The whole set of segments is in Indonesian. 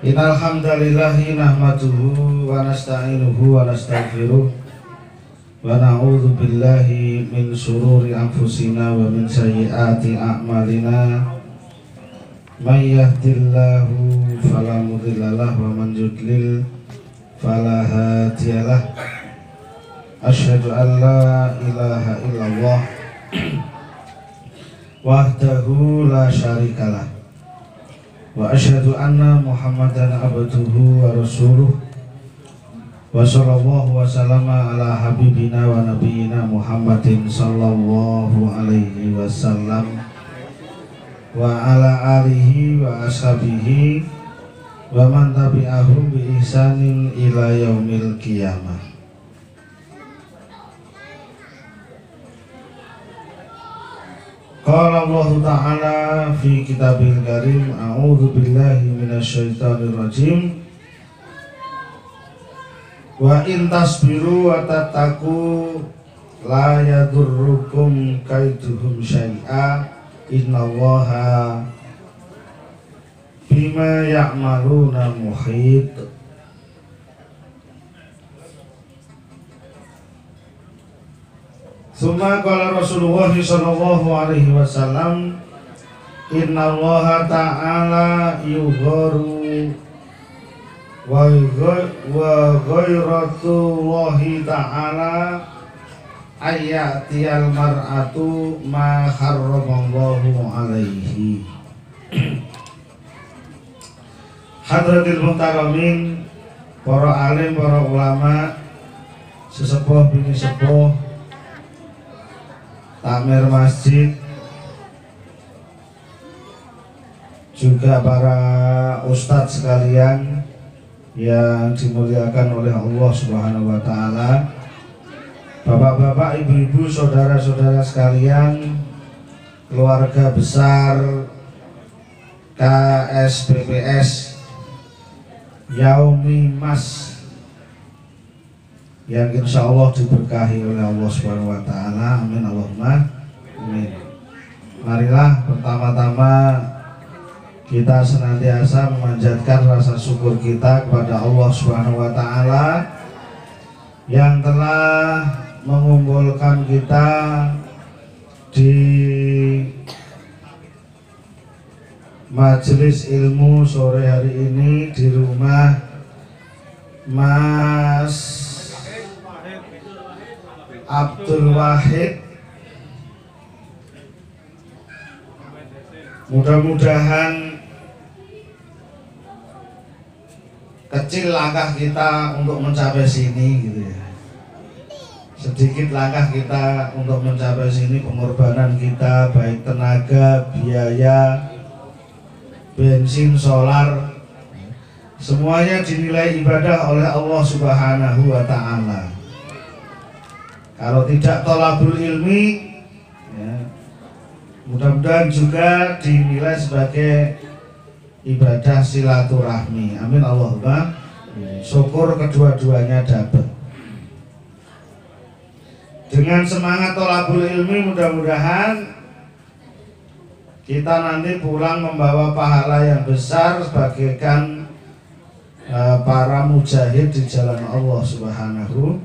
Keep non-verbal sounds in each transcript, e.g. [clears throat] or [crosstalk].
Innal hamdalillahi wa nasta'inuhu wa nastaghfiruh wa na'udzu billahi min shururi anfusina wa min sayyiati a'malina. May yahdihillahu wa man yudlil fala hadiyalah asyhadu an la ilaha illallah. [clears throat] Wahdahu la syarikalah asyhadu anna muhammadan abduhu wa rasuluh. Wa sallallahu wa sallama ala habibina wa nabiyina muhammadin sallallahu alaihi wasallam wa ala alihi wa ashabihi wa man Qala Allah Ta'ala fi kitabil karim A'udhu billahi minasyaitanir rajim Wa in tasbiru La yadurrukum kaiduhum syai'a. Inna allaha Bima ya'maluna muhid Suma qala Rasulullah sallallahu alaihi wasallam Inna Allah ta'ala yugharu wa ghairatullahi ta'ala ayatiyal mar'atu ma harramallahu alaihi. Hadratil muhtaramin para alim, para ulama sesepuh bini sepuh takmir masjid juga para ustadz sekalian yang dimuliakan oleh Allah Subhanahu wa taala. Bapak-bapak, ibu-ibu, saudara-saudara sekalian, keluarga besar KSPPS Yaumi Mas yang insya Allah diberkahi oleh Allah Subhanahu Wa Taala. Amin Allahumma Amin. Marilah pertama-tama kita senantiasa memanjatkan rasa syukur kita kepada Allah Subhanahu Wa Taala yang telah mengumpulkan kita di majelis ilmu sore hari ini di rumah Mas Abdul Wahid. Mudah-mudahan kecil langkah kita untuk mencapai sini gitu ya. Sedikit langkah kita untuk mencapai sini pengorbanan kita baik tenaga biaya bensin solar semuanya dinilai ibadah oleh Allah Subhanahu wa taala kalau tidak tolabul ilmi, ya, mudah-mudahan juga dinilai sebagai ibadah silaturahmi. Amin Allahumma. Syukur kedua-duanya dapat. Dengan semangat tolabul ilmi mudah-mudahan kita nanti pulang membawa pahala yang besar sebagaikan uh, para mujahid di jalan Allah Subhanahu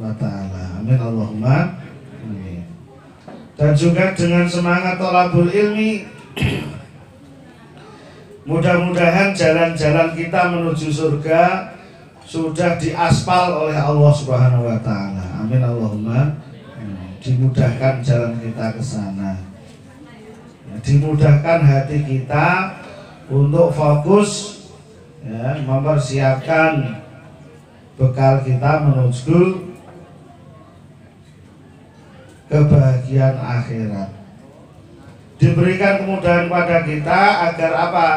wa taala. Amin Allahumma amin. Dan juga dengan semangat tolabul ilmi Mudah-mudahan jalan-jalan kita menuju surga sudah diaspal oleh Allah Subhanahu wa taala. Amin Allahumma. Dimudahkan jalan kita ke sana. Dimudahkan hati kita untuk fokus ya, mempersiapkan bekal kita menuju kebahagiaan akhirat. Diberikan kemudahan pada kita agar apa?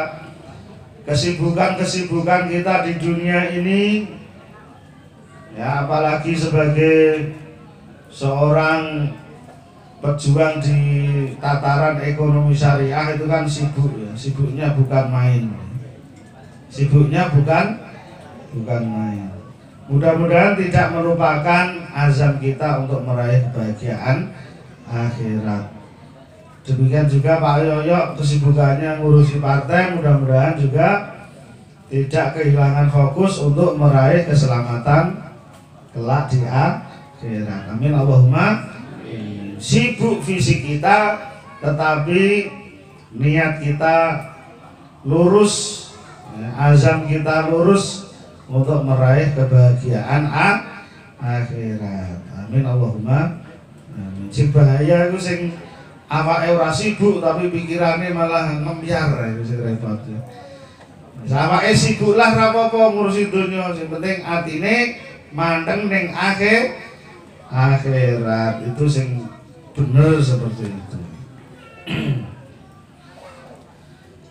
Kesibukan-kesibukan kita di dunia ini ya apalagi sebagai seorang pejuang di tataran ekonomi syariah itu kan sibuk ya, sibuknya bukan main. Sibuknya bukan bukan main. Mudah-mudahan tidak merupakan azam kita untuk meraih kebahagiaan akhirat. Demikian juga Pak Yoyo kesibukannya ngurusi partai, mudah-mudahan juga tidak kehilangan fokus untuk meraih keselamatan kelak di akhirat. Amin Allahumma. Sibuk fisik kita tetapi niat kita lurus, ya, azam kita lurus untuk meraih kebahagiaan akhirat. Amin Allahumma. Amin. Sing bahaya itu sing awake ora sibuk tapi pikirannya malah ngemyar itu sing repot. Sama eh sibuk lah apa-apa ngurusi dunia, sing penting atine mandeng ning akhir akhirat itu sing bener seperti itu. [clears throat]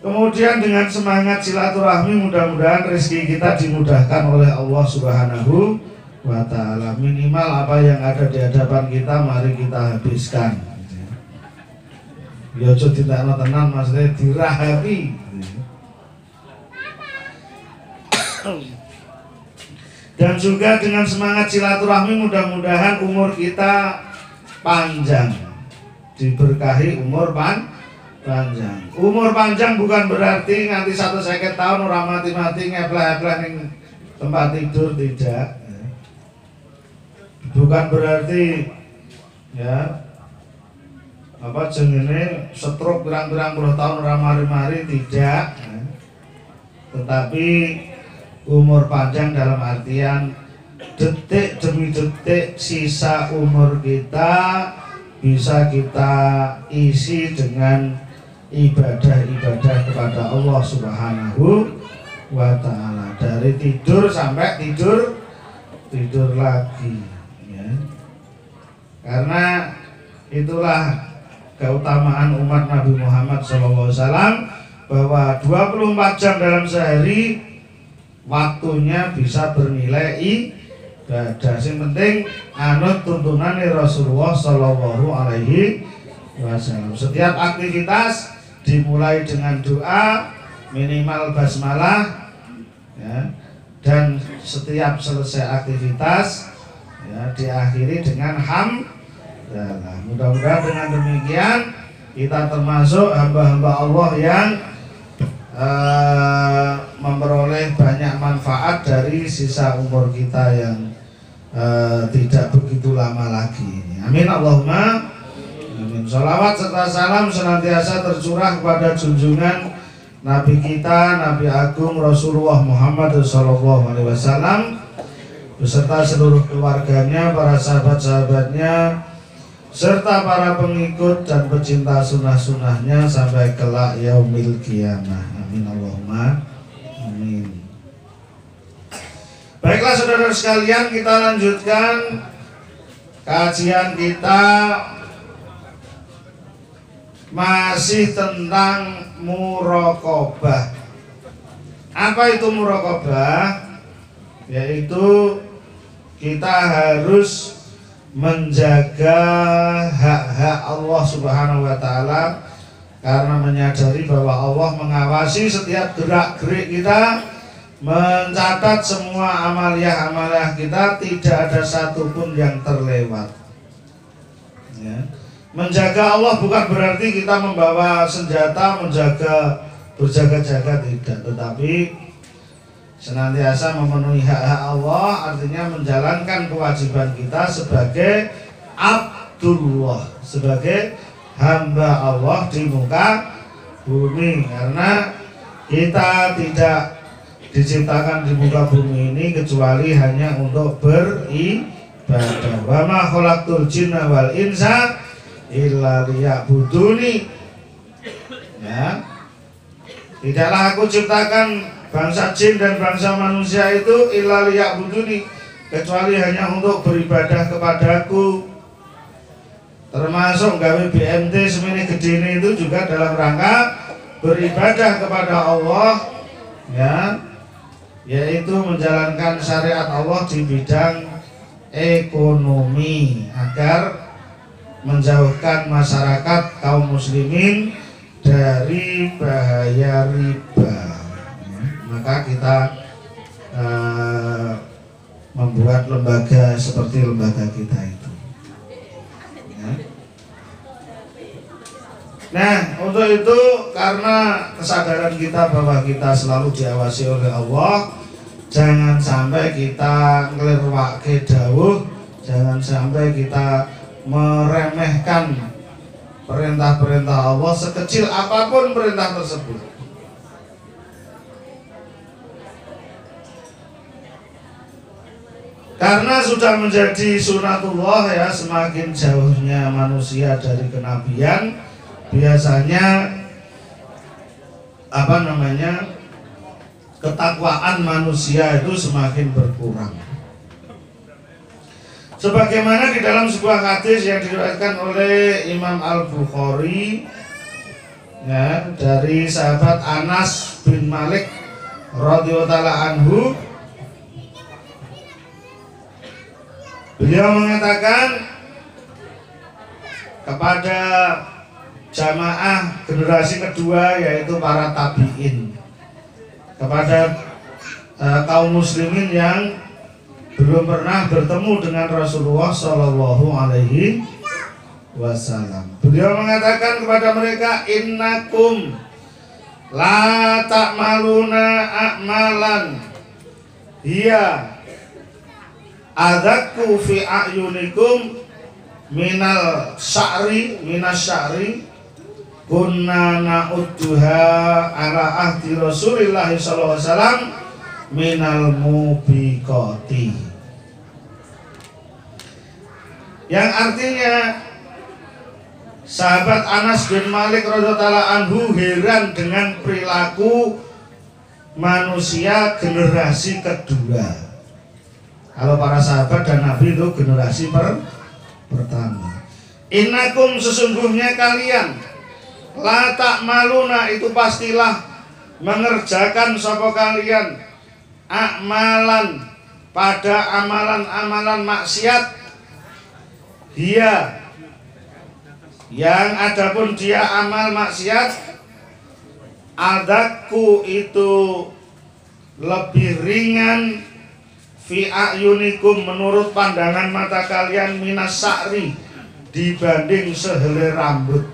Kemudian dengan semangat silaturahmi mudah-mudahan rezeki kita dimudahkan oleh Allah Subhanahu wa taala. Minimal apa yang ada di hadapan kita mari kita habiskan. Ya aja ditakno tenan maksudnya dirahami. Dan juga dengan semangat silaturahmi mudah-mudahan umur kita panjang. Diberkahi umur pan panjang. Umur panjang bukan berarti nanti satu seket tahun orang mati-mati ngepleh-ngepleh ning tempat tidur tidak. Bukan berarti ya apa jenenge stroke berang-berang puluh tahun orang mari-mari tidak. Tetapi umur panjang dalam artian detik demi detik sisa umur kita bisa kita isi dengan ibadah-ibadah kepada Allah Subhanahu wa taala dari tidur sampai tidur tidur lagi ya. Karena itulah keutamaan umat Nabi Muhammad SAW bahwa 24 jam dalam sehari waktunya bisa bernilai ibadah. Yang penting anut tuntunan Rasulullah Shallallahu Alaihi Wasallam. Setiap aktivitas dimulai dengan doa minimal basmalah ya, dan setiap selesai aktivitas ya, diakhiri dengan ham. Nah, mudah-mudahan dengan demikian kita termasuk hamba-hamba Allah yang uh, memperoleh banyak manfaat dari sisa umur kita yang uh, tidak begitu lama lagi. Amin Allahumma Amin. Salawat serta salam senantiasa tercurah kepada junjungan Nabi kita, Nabi Agung Rasulullah Muhammad Sallallahu Alaihi Wasallam beserta seluruh keluarganya, para sahabat-sahabatnya, serta para pengikut dan pecinta sunnah-sunnahnya sampai kelak yaumil kiamah. Amin Allahumma. Amin. Baiklah saudara sekalian kita lanjutkan kajian kita masih tentang murokobah. Apa itu murokobah? Yaitu kita harus menjaga hak-hak Allah Subhanahu wa taala karena menyadari bahwa Allah mengawasi setiap gerak-gerik kita, mencatat semua amaliah-amaliah kita, tidak ada satupun yang terlewat. Ya. Menjaga Allah bukan berarti kita membawa senjata menjaga berjaga-jaga tidak, tetapi senantiasa memenuhi hak-hak Allah artinya menjalankan kewajiban kita sebagai Abdullah, sebagai hamba Allah di muka bumi karena kita tidak diciptakan di muka bumi ini kecuali hanya untuk beribadah. Wa ma khalaqtul jinna wal insa illa liya'buduni. Ya. Tidaklah aku ciptakan bangsa jin dan bangsa manusia itu illa liya'buduni kecuali hanya untuk beribadah kepadaku. Termasuk gawe BMT semini gede itu juga dalam rangka beribadah kepada Allah ya. Yaitu menjalankan syariat Allah di bidang ekonomi agar menjauhkan masyarakat kaum muslimin dari bahaya riba maka kita uh, membuat lembaga seperti lembaga kita itu ya. Nah, untuk itu karena kesadaran kita bahwa kita selalu diawasi oleh Allah, jangan sampai kita ngelirwake dawuh, jangan sampai kita meremehkan perintah-perintah Allah sekecil apa pun perintah tersebut. Karena sudah menjadi sunatullah ya semakin jauhnya manusia dari kenabian, biasanya apa namanya ketakwaan manusia itu semakin berkurang. Sebagaimana di dalam sebuah hadis yang diriwayatkan oleh Imam Al Bukhari ya, dari sahabat Anas bin Malik radhiyallahu anhu Beliau mengatakan kepada jamaah generasi kedua yaitu para tabiin kepada uh, kaum muslimin yang belum pernah bertemu dengan Rasulullah Shallallahu Alaihi Wasallam. Beliau mengatakan kepada mereka, Innakum la maluna akmalan Iya Adaku fi ayunikum minal sya'ri minas sya'ri kunna na'udduha ala ahdi Rasulillah sallallahu alaihi wasallam minal mubiqati. Yang artinya sahabat Anas bin Malik radhiyallahu anhu heran dengan perilaku manusia generasi kedua. Kalau para sahabat dan Nabi itu generasi per pertama. Innakum sesungguhnya kalian la maluna itu pastilah mengerjakan sapa kalian amalan. Pada amalan-amalan maksiat dia yang adapun dia amal maksiat adaku itu lebih ringan. Fi ayunikum menurut pandangan mata kalian minas sa'ri dibanding sehelai rambut.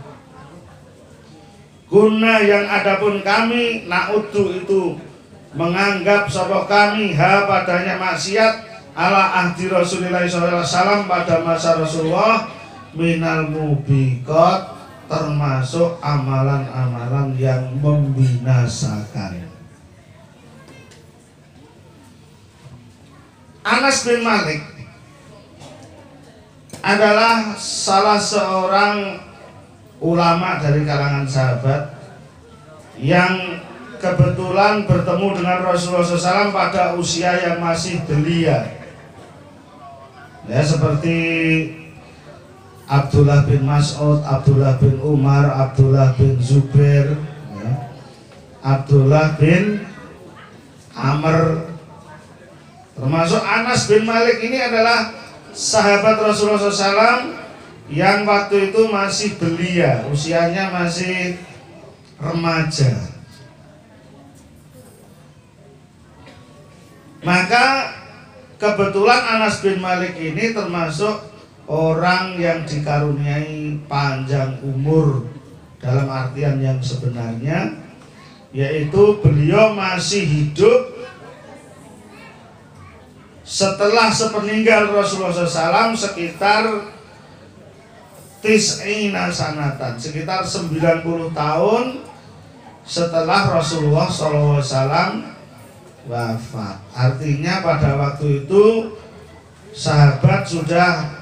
Guna yang adapun kami na'udu itu menganggap sapa kami ha padanya maksiat ala ahdi Rasulullah SAW pada masa Rasulullah minal mubiqat termasuk amalan-amalan yang membinasakan. Anas bin Malik adalah salah seorang ulama dari kalangan sahabat yang kebetulan bertemu dengan Rasulullah SAW pada usia yang masih belia ya seperti Abdullah bin Mas'ud, Abdullah bin Umar, Abdullah bin Zubair ya. Abdullah bin Amr Termasuk Anas bin Malik ini adalah sahabat Rasulullah SAW yang waktu itu masih belia, usianya masih remaja. Maka kebetulan Anas bin Malik ini termasuk orang yang dikaruniai panjang umur dalam artian yang sebenarnya yaitu beliau masih hidup setelah sepeninggal Rasulullah SAW sekitar tis'ina sanatan sekitar 90 tahun setelah Rasulullah SAW wafat artinya pada waktu itu sahabat sudah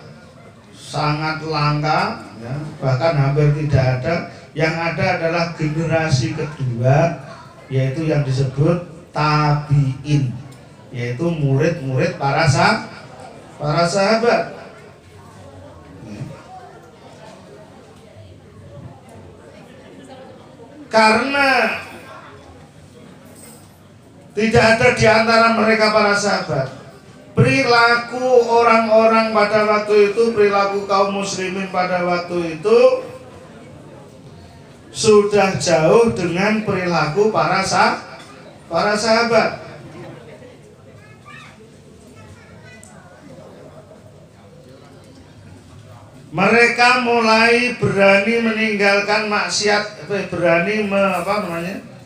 sangat langka ya, bahkan hampir tidak ada yang ada adalah generasi kedua yaitu yang disebut tabiin yaitu murid-murid para sah para sahabat. Karena tidak ada di antara mereka para sahabat. Perilaku orang-orang pada waktu itu perilaku kaum muslimin pada waktu itu sudah jauh dengan perilaku para sah para sahabat. Mereka mulai berani meninggalkan maksiat berani me, apa namanya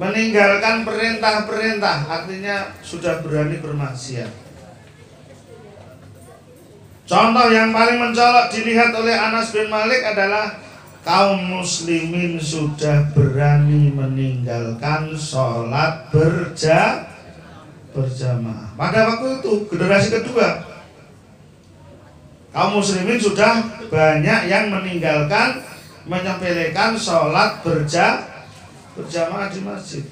meninggalkan perintah-perintah artinya sudah berani bermaksiat. Contoh yang paling mencolok dilihat oleh Anas bin Malik adalah kaum muslimin sudah berani meninggalkan sholat berja berjamaah. Pada waktu itu generasi kedua kaum muslimin sudah banyak yang meninggalkan menyepelekan sholat berja berjamaah di masjid.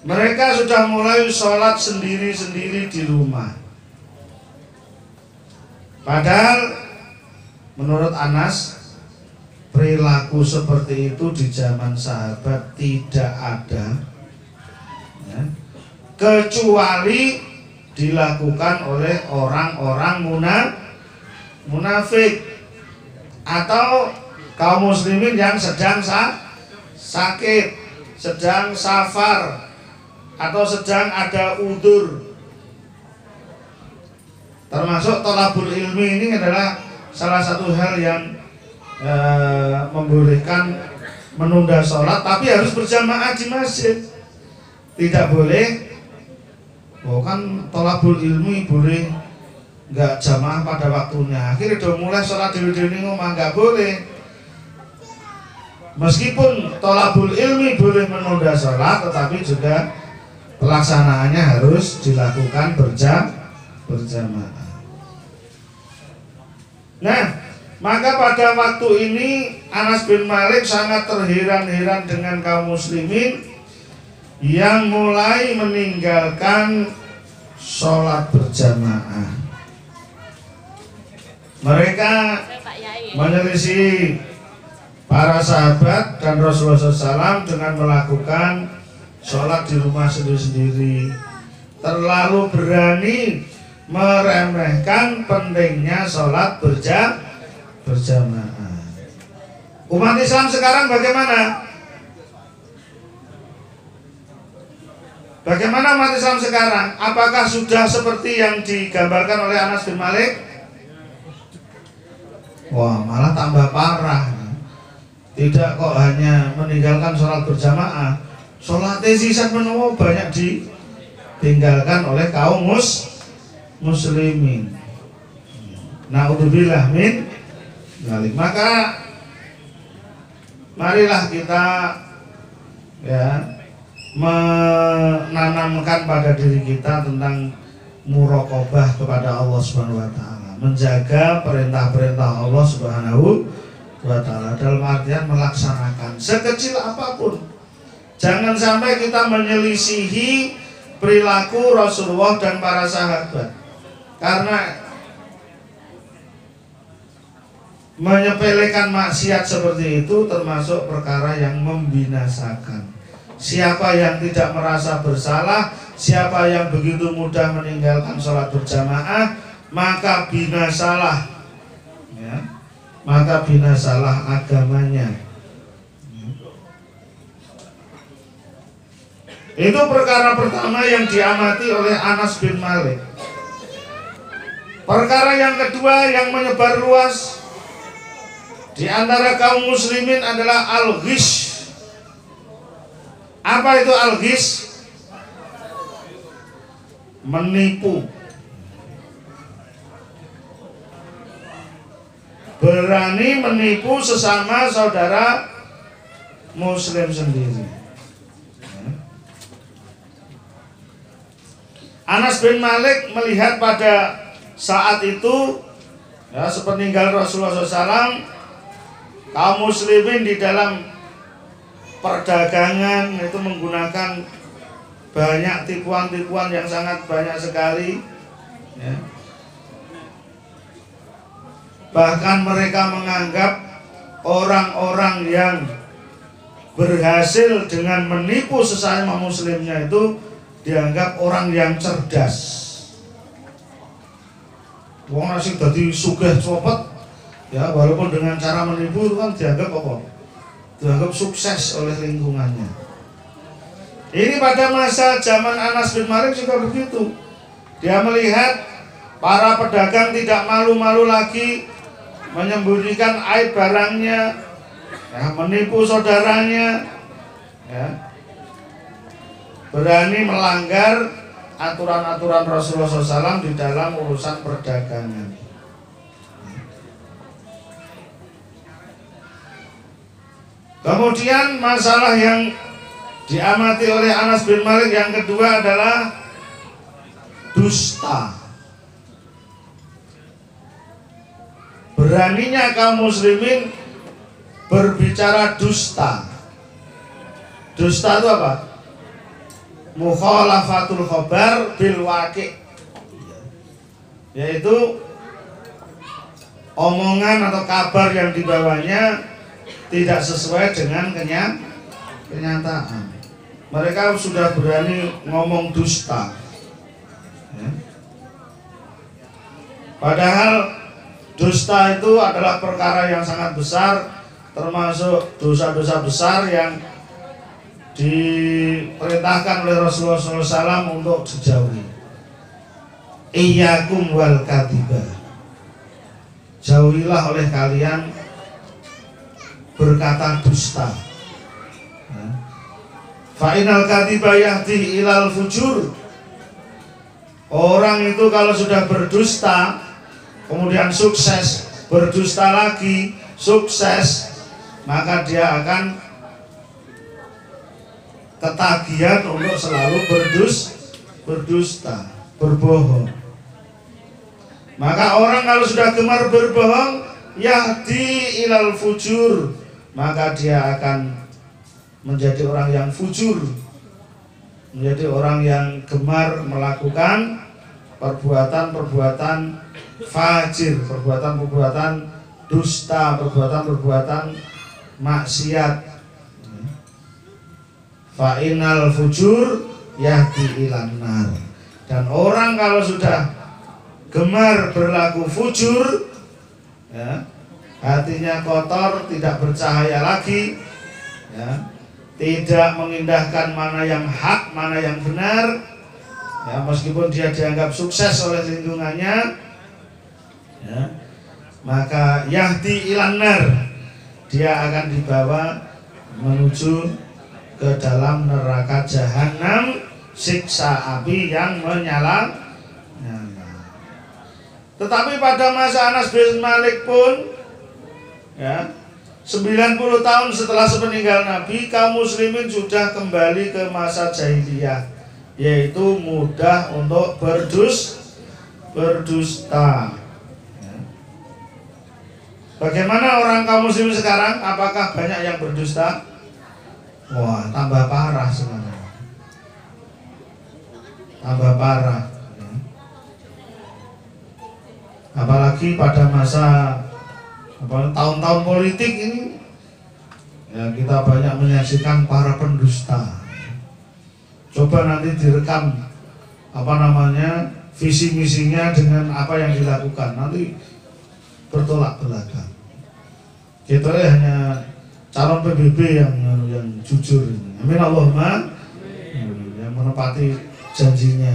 Mereka sudah mulai sholat sendiri-sendiri di rumah. Padahal menurut Anas perilaku seperti itu di zaman sahabat tidak ada. Ya, kecuali dilakukan oleh orang-orang munafik atau kaum muslimin yang sedang sa sakit, sedang safar atau sedang ada udur. Termasuk tolabul ilmi ini adalah salah satu hal yang e, membolehkan menunda sholat tapi harus berjamaah di masjid. Tidak boleh oh kan tolabul ilmi boleh nggak jamaah pada waktunya. Akhirnya udah mulai sholat di dewi ngomong nggak boleh meskipun tolabul ilmi boleh menunda sholat tetapi juga pelaksanaannya harus dilakukan berjam berjamaah nah maka pada waktu ini Anas bin Malik sangat terheran-heran dengan kaum muslimin yang mulai meninggalkan sholat berjamaah. Mereka menyelisih para sahabat dan Rasulullah SAW dengan melakukan sholat di rumah sendiri-sendiri. Terlalu berani meremehkan pentingnya sholat berjamaah berjamaah. Umat Islam sekarang bagaimana? Bagaimana umat Islam sekarang? Apakah sudah seperti yang digambarkan oleh Anas bin Malik? Wah, malah tambah parah. Tidak kok hanya meninggalkan sholat berjamaah. Sholat sisa menunggu banyak ditinggalkan oleh kaum mus muslimin. Naudzubillah min Balik. Maka marilah kita ya menanamkan pada diri kita tentang murokobah kepada Allah Subhanahu wa taala, menjaga perintah-perintah Allah Subhanahu wa taala dalam artian melaksanakan sekecil apa pun. Jangan sampai kita menyelisihi perilaku Rasulullah dan para sahabat. Karena Menyepelekan maksiat seperti itu termasuk perkara yang membinasakan. Siapa yang tidak merasa bersalah, siapa yang begitu mudah meninggalkan sholat berjamaah, maka binasalah. Maka binasalah agamanya. Itu perkara pertama yang diamati oleh Anas bin Malik. Perkara yang kedua yang menyebar luas di antara kaum muslimin adalah al-ghish. Apa itu al-ghish? Menipu. Berani menipu sesama saudara muslim sendiri. Anas bin Malik melihat pada saat itu ya sepeninggal Rasulullah SAW kaum muslimin di dalam perdagangan itu menggunakan banyak tipuan-tipuan yang sangat banyak sekali ya. Bahkan mereka menganggap orang-orang yang berhasil dengan menipu sesama muslimnya itu dianggap orang yang cerdas. Wong nasi tadi sugih copet ya walaupun dengan cara menipu itu kan dianggap apa? Dianggap sukses oleh lingkungannya. Ini pada masa zaman Anas bin Malik juga begitu. Dia melihat para pedagang tidak malu-malu lagi menyembunyikan aib barangnya, ya, menipu saudaranya, ya, berani melanggar aturan-aturan Rasulullah SAW di dalam urusan perdagangan. Kemudian masalah yang diamati oleh Anas bin Malik yang kedua adalah dusta. Beraninya kaum muslimin berbicara dusta. Dusta itu apa? Mukhalafatul khobar bil waqi. Yaitu omongan atau kabar yang dibawanya tidak sesuai dengan kenyataan mereka sudah berani ngomong dusta ya. padahal dusta itu adalah perkara yang sangat besar termasuk dosa-dosa besar yang diperintahkan oleh Rasulullah SAW untuk dijauhi. Iyakum wal katiba Jauhilah oleh kalian berkata dusta. Fa'inal katiba yahdi ilal fujur. Orang itu kalau sudah berdusta Kemudian sukses Berdusta lagi Sukses Maka dia akan Ketagihan untuk selalu berdus Berdusta Berbohong. Maka orang kalau sudah gemar berbohong Yahdi ilal fujur Maka dia akan menjadi orang yang fujur menjadi orang yang gemar melakukan perbuatan-perbuatan fajir, perbuatan-perbuatan dusta, perbuatan-perbuatan maksiat. Fa'inal fujur yahdi ilanar. Dan orang kalau sudah gemar berlaku fujur, ya, hatinya kotor, tidak bercahaya lagi, ya, tidak mengindahkan mana yang hak, mana yang benar. Ya, meskipun dia dianggap sukses oleh lingkungannya, ya, maka Yahdi ilanar dia akan dibawa menuju ke dalam neraka jahanam siksa api yang menyala. Tetapi pada masa Anas bin Malik pun ya, 90 tahun setelah sepeninggal Nabi kaum muslimin sudah kembali ke masa jahiliyah yaitu mudah untuk berdus berdusta ya. Bagaimana orang kaum muslimin sekarang? Apakah banyak yang berdusta? Wah, tambah parah sebenarnya. Tambah parah. Apalagi pada masa tahun-tahun politik ini ya kita banyak menyaksikan para pendusta coba nanti direkam apa namanya visi misinya dengan apa yang dilakukan nanti bertolak belakang. Kita ya hanya calon PBB yang yang jujur. Amin Allahumma. Yang menepati janjinya.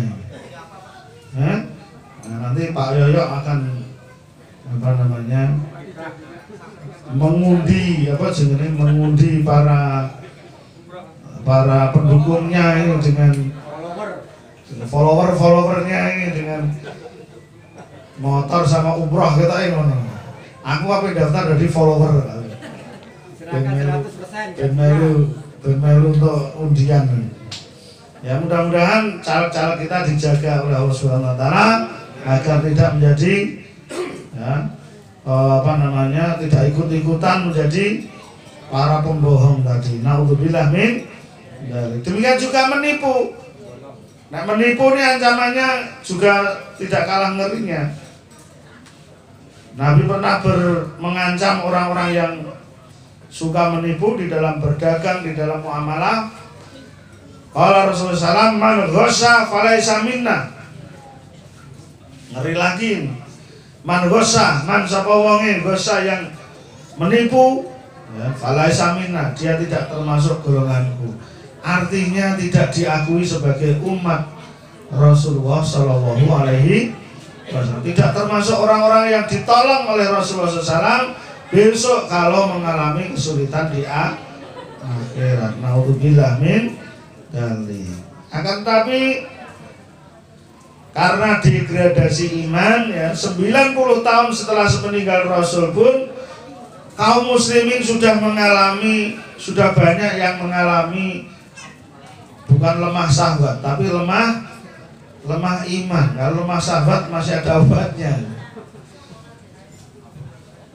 Ya? nah, nanti Pak Yoyo akan apa namanya mengundi apa jenenge mengundi para para pendukungnya ini dengan follower. followernya ini dengan motor sama umroh kita ini aku apa daftar dari follower dan melu dan melu untuk undian ya mudah-mudahan caleg-caleg kita dijaga oleh Allah Subhanahu Wa Taala agar tidak menjadi ya, uh, apa namanya tidak ikut-ikutan menjadi para pembohong tadi. Naudzubillah min dari. Demikian juga menipu. Nah menipu ini ancamannya juga tidak kalah ngerinya. Nabi pernah ber, mengancam orang-orang yang suka menipu di dalam berdagang, di dalam muamalah. Kalau Rasulullah SAW, man ghosa falaisa. Ngeri lagi man gosa man sapa wonge gosa yang menipu ya dia tidak termasuk golonganku artinya tidak diakui sebagai umat Rasulullah Shallallahu alaihi Tidak termasuk orang-orang yang ditolong oleh Rasulullah SAW besok kalau mengalami kesulitan di akhirat. Naudzubillah min dari. Akan tapi karena degradasi iman ya 90 tahun setelah sepeninggal Rasul pun kaum muslimin sudah mengalami sudah banyak yang mengalami bukan lemah sahabat tapi lemah lemah iman. Kalau lemah sahabat masih ada obatnya.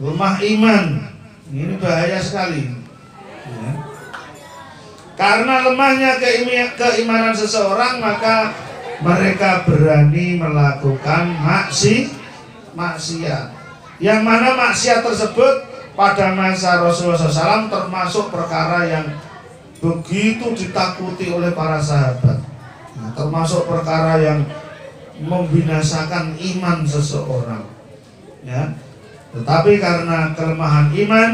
Lemah iman. Ini bahaya sekali. Ya. karena lemahnya keimanan seseorang maka mereka berani melakukan maksi maksiat. Yang mana maksiat tersebut pada masa Rasulullah SAW termasuk perkara yang begitu ditakuti oleh para sahabat Nah, termasuk perkara yang membinasakan iman seseorang. Ya. Tetapi karena kelemahan iman,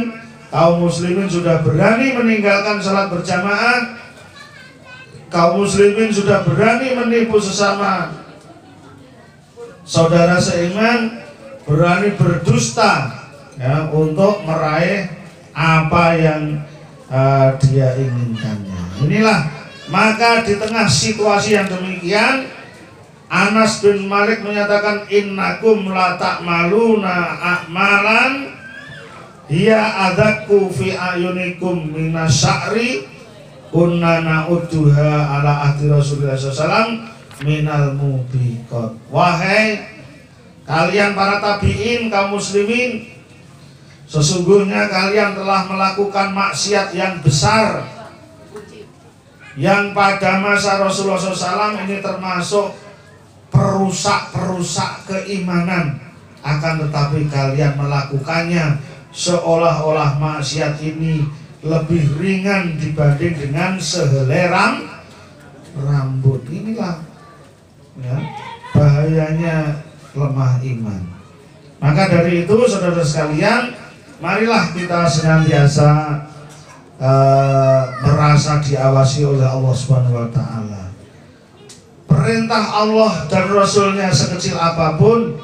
kaum muslimin sudah berani meninggalkan salat berjamaah. Kaum muslimin sudah berani menipu sesama saudara seiman, berani berdusta ya untuk meraih apa yang uh, dia inginkannya. Inilah maka di tengah situasi yang demikian Anas bin Malik menyatakan innakum la ta'maluna a'malan hiya adakku fi ayunikum minasya'ri kunna na'udduha ala ahdi Rasulullah SAW minal mubiqat. Wahai kalian para tabi'in kaum muslimin sesungguhnya kalian telah melakukan maksiat yang besar yang pada masa Rasulullah SAW ini termasuk perusak-perusak keimanan. Akan tetapi kalian melakukannya seolah-olah maksiat ini lebih ringan dibanding dengan sehelai rambut. Inilah ya, bahayanya lemah iman. Maka dari itu saudara sekalian marilah kita senantiasa uh, merasa diawasi oleh Allah Subhanahu wa taala. Perintah Allah dan Rasulnya sekecil apa pun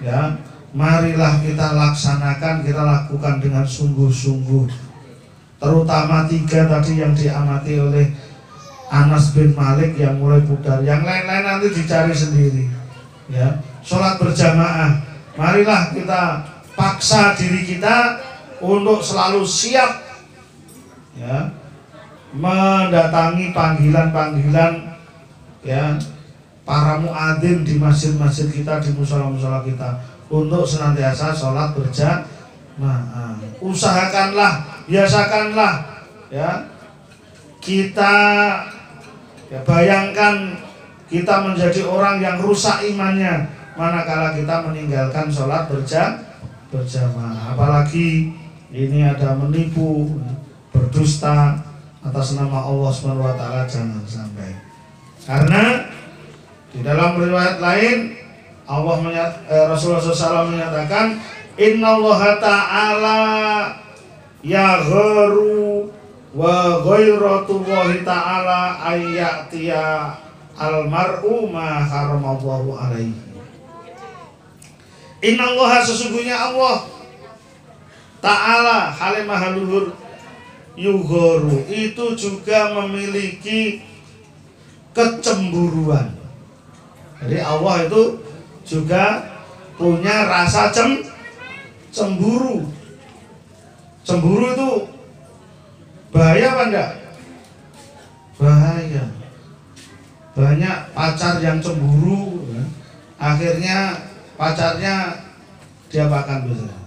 ya, marilah kita laksanakan, kita lakukan dengan sungguh-sungguh. Terutama tiga tadi yang diamati oleh Anas bin Malik yang mulai pudar. Yang lain-lain nanti dicari sendiri. Ya, sholat berjamaah. Marilah kita paksa diri kita untuk selalu siap ya. Mendatangi panggilan-panggilan ya para muadzin di masjid-masjid kita di musola-musola kita untuk senantiasa sholat berjamaah. Usahakanlah biasakanlah ya. Kita ya bayangkan kita menjadi orang yang rusak imannya manakala kita meninggalkan sholat berjamaah. Apalagi ini ada menipu berdusta atas nama Allah Subhanahu wa taala jangan sampai. Karena di dalam riwayat lain Allah menyat, eh, Rasulullah SAW menyatakan Inna Allah Ta'ala gharu wa ghairatullahi ta'ala ayyatiya almar'u ma haramallahu alaihi Inna Allah sesungguhnya Allah Ta'ala halimah luhur yugoru itu juga memiliki kecemburuan. Jadi Allah itu juga punya rasa cem cemburu. Cemburu itu bahaya apa enggak? Bahaya. Banyak pacar yang cemburu, ya. akhirnya pacarnya diapakan biasanya?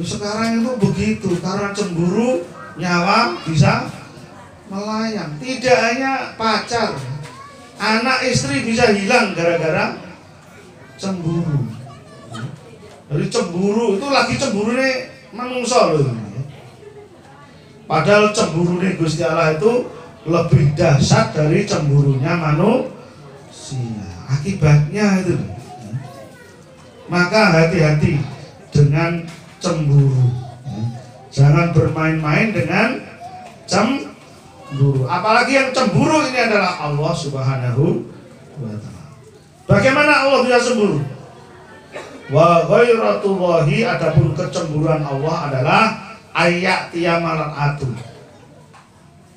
Sekarang itu begitu karena cemburu nyawa bisa melayang. Tidak hanya pacar, anak istri bisa hilang gara-gara cemburu. Jadi cemburu itu lagi cemburu nih manungsa loh. Padahal cemburu nih Gusti Allah itu lebih dahsyat dari cemburunya manusia. Akibatnya itu. Maka hati-hati dengan cemburu. Jangan bermain-main dengan cemburu. Apalagi yang cemburu ini adalah Allah Subhanahu wa taala. Bagaimana Allah bisa cemburu? Wa ghairatullahi adapun kecemburuan Allah adalah ayat tiamalan atu.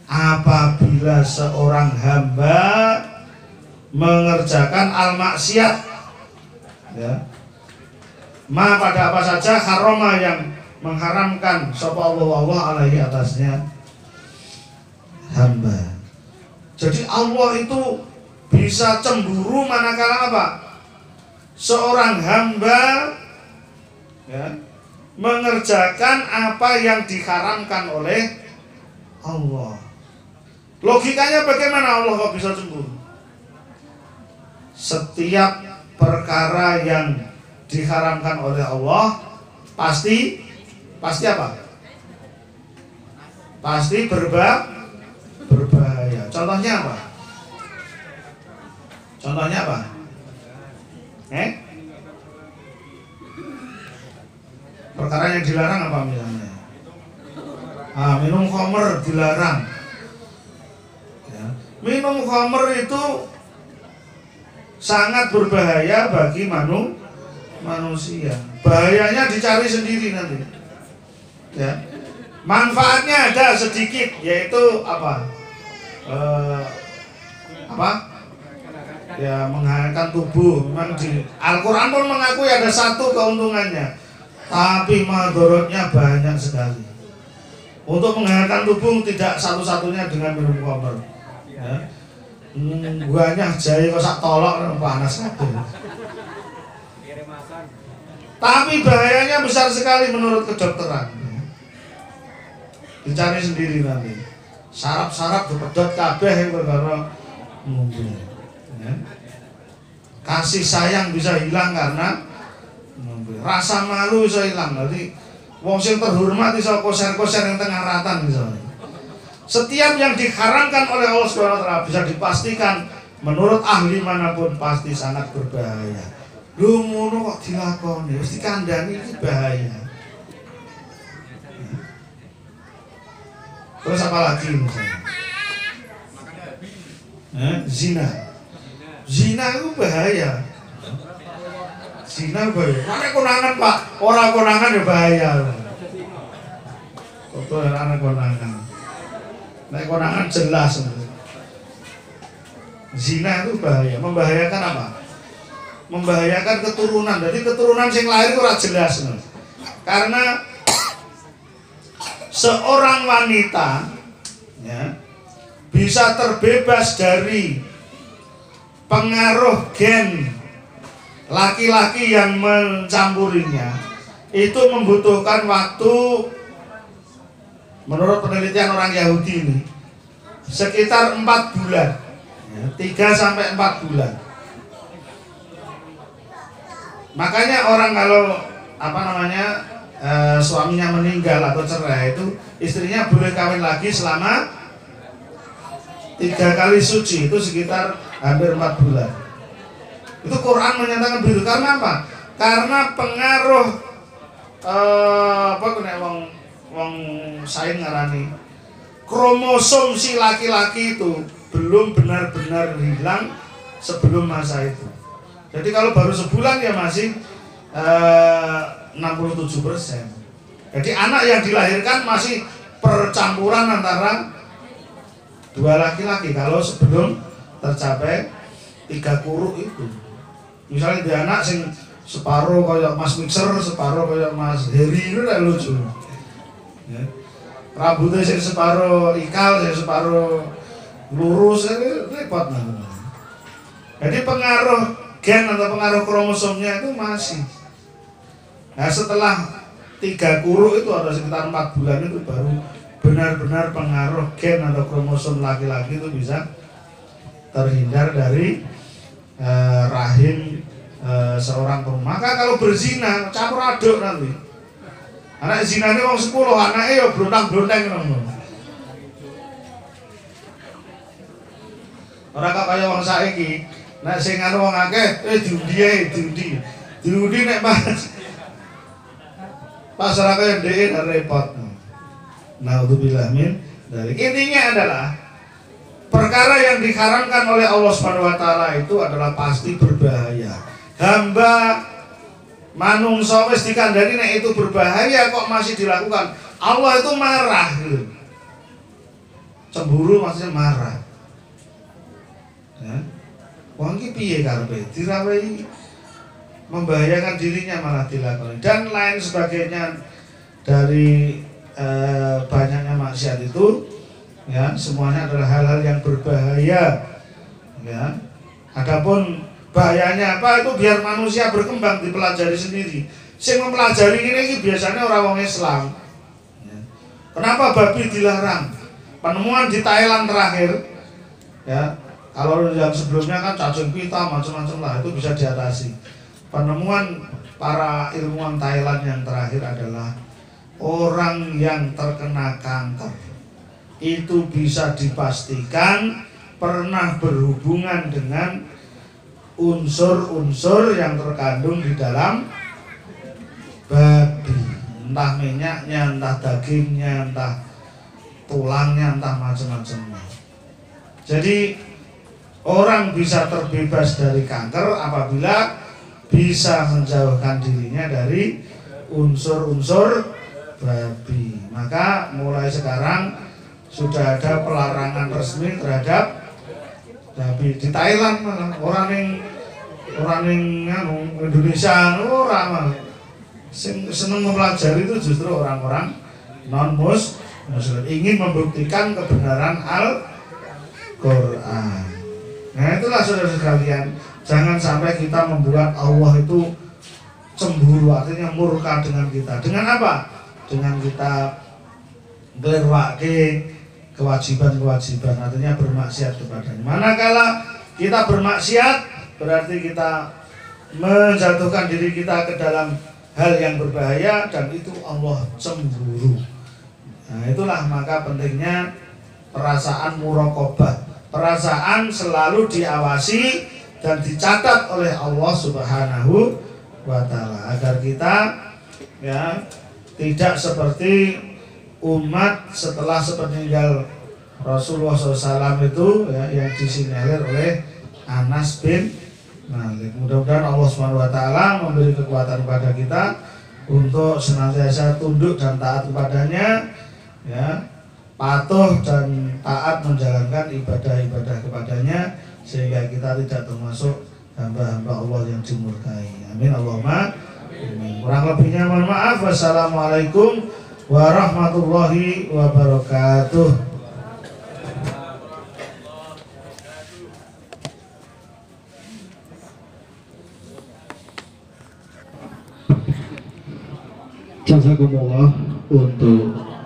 Apabila seorang hamba mengerjakan al maksiat ya. Ma pada apa saja haroma yang mengharamkan sapa Allah Allah alaihi atasnya hamba. Jadi Allah itu bisa cemburu manakala apa? Seorang hamba ya, mengerjakan apa yang diharamkan oleh Allah. Logikanya bagaimana Allah kok bisa cemburu? Setiap perkara yang diharamkan oleh Allah pasti pasti apa? Pasti berba berbahaya. Contohnya apa? Contohnya apa? Eh? Perkara yang dilarang apa misalnya? Ah, minum khamer dilarang. Ya. Minum khamer itu sangat berbahaya bagi manu, manusia. Bahayanya dicari sendiri nanti. Ya. Manfaatnya ada sedikit, yaitu apa? Eh, apa? Ya menghangatkan tubuh. Memang di Al-Quran pun mengakui ada satu keuntungannya, tapi madorotnya banyak sekali. Untuk menghangatkan tubuh tidak satu-satunya dengan minum khamr. Ya. Hmm, banyak jaya kok sak tolok panas Tapi bahayanya besar sekali menurut kedokteran. Dicari sendiri nanti. Sarap-sarap dipedot kabeh yang ngombe. Ya. Kasih sayang bisa hilang karena ngombe. Rasa malu bisa hilang. Nanti wong sing terhormat iso koser-koser yang tengah ratan misalnya. Setiap yang diharamkan oleh Allah Subhanahu wa bisa dipastikan menurut ahli mana pun pasti sangat berbahaya. Lu ngono kok dilakoni, mesti kandhani iki bahaya. Terus apa lagi misalnya? Eh, zina. Zina itu bahaya. Zina bahaya. Mana konangan pak? Orang konangan ya bahaya. Foto anak konangan. Nek konangan jelas. Zina itu bahaya. Membahayakan apa? Membahayakan keturunan. Jadi keturunan yang lahir itu jelas. Karena seorang wanita ya, bisa terbebas dari pengaruh gen laki-laki yang mencampurinya itu membutuhkan waktu menurut penelitian orang Yahudi ini sekitar empat bulan ya, tiga sampai empat bulan makanya orang kalau apa namanya e, suaminya meninggal atau cerai itu istrinya boleh kawin lagi selama tiga kali suci itu sekitar hampir empat bulan. Itu Quran menyatakan begitu. Karena apa? Karena pengaruh e, apa kena wong wong saing ngarani. Kromosom si laki-laki itu belum benar-benar hilang sebelum masa itu jadi kalau baru sebulan ya masih eh, 67 persen. Jadi anak yang dilahirkan masih percampuran antara dua laki-laki kalau sebelum tercapai tiga kuruk itu. Misalnya dia anak sing separuh kayak Mas Mixer, separuh kayak Mas Heri itu lah lucu. Ya. Rambutnya sing separuh ikal, sing separuh lurus, ini repot nah. Jadi pengaruh gen atau pengaruh kromosomnya itu masih Nah setelah tiga kuruk itu ada sekitar empat bulan itu baru benar-benar pengaruh gen atau kromosom laki-laki itu bisa terhindar dari eh, rahim eh, seorang perempuan. Maka kalau berzina campur aduk nanti. Anak zina ini orang sepuluh, anaknya ya beruntang-beruntang Orang kok kaya wong saiki, nek sing anu wong akeh, eh diundi ae, diundi. Diundi nek pas masyarakat yang DE dan repot. Nah, untuk min dari intinya adalah perkara yang diharamkan oleh Allah Subhanahu wa taala itu adalah pasti berbahaya. Hamba manungsa wis dikandani nek itu berbahaya kok masih dilakukan. Allah itu marah gitu. Cemburu maksudnya marah. Ya. Wong iki piye karepe? Dirawai membahayakan dirinya malah dilakukan dan lain sebagainya dari eh, banyaknya maksiat itu ya semuanya adalah hal-hal yang berbahaya ya. Adapun bahayanya apa? Itu biar manusia berkembang dipelajari sendiri. Sing mempelajari ini, ini biasanya orang orang Islam ya. kenapa babi dilarang? Penemuan di Thailand terakhir ya kalau yang sebelumnya kan cacing pita macam-macam lah itu bisa diatasi. Penemuan para ilmuwan Thailand yang terakhir adalah orang yang terkena kanker. Itu bisa dipastikan pernah berhubungan dengan unsur-unsur yang terkandung di dalam babi. Entah minyaknya, entah dagingnya, entah tulangnya, entah macam-macamnya. Jadi orang bisa terbebas dari kanker apabila bisa menjauhkan dirinya dari unsur-unsur babi. Maka mulai sekarang sudah ada pelarangan resmi terhadap babi di Thailand orang yang orang yang anu, Indonesia orang malah senang mempelajari itu justru orang-orang non muslim ingin membuktikan kebenaran Al Quran. Nah itulah saudara sekalian Jangan sampai kita membuat Allah itu cemburu, artinya murka dengan kita. Dengan apa? Dengan kita ngelirwake kewajiban-kewajiban, artinya bermaksiat kepadanya. Manakala kita bermaksiat, berarti kita menjatuhkan diri kita ke dalam hal yang berbahaya dan itu Allah cemburu. Nah, itulah maka pentingnya perasaan murokobah. Perasaan selalu diawasi dan dicatat oleh Allah Subhanahu wa taala agar kita ya tidak seperti umat setelah sepeninggal Rasulullah SAW itu ya, yang disinyalir oleh Anas bin Malik. Mudah-mudahan Allah Subhanahu wa taala memberi kekuatan kepada kita untuk senantiasa tunduk dan taat kepadanya ya patuh dan taat menjalankan ibadah-ibadah kepadanya sehingga kita tidak termasuk hamba-hamba Allah yang dimurkai. Amin Allahumma. Amin. Kurang lebihnya mohon maaf. Wassalamualaikum warahmatullahi wabarakatuh. Jazakumullah untuk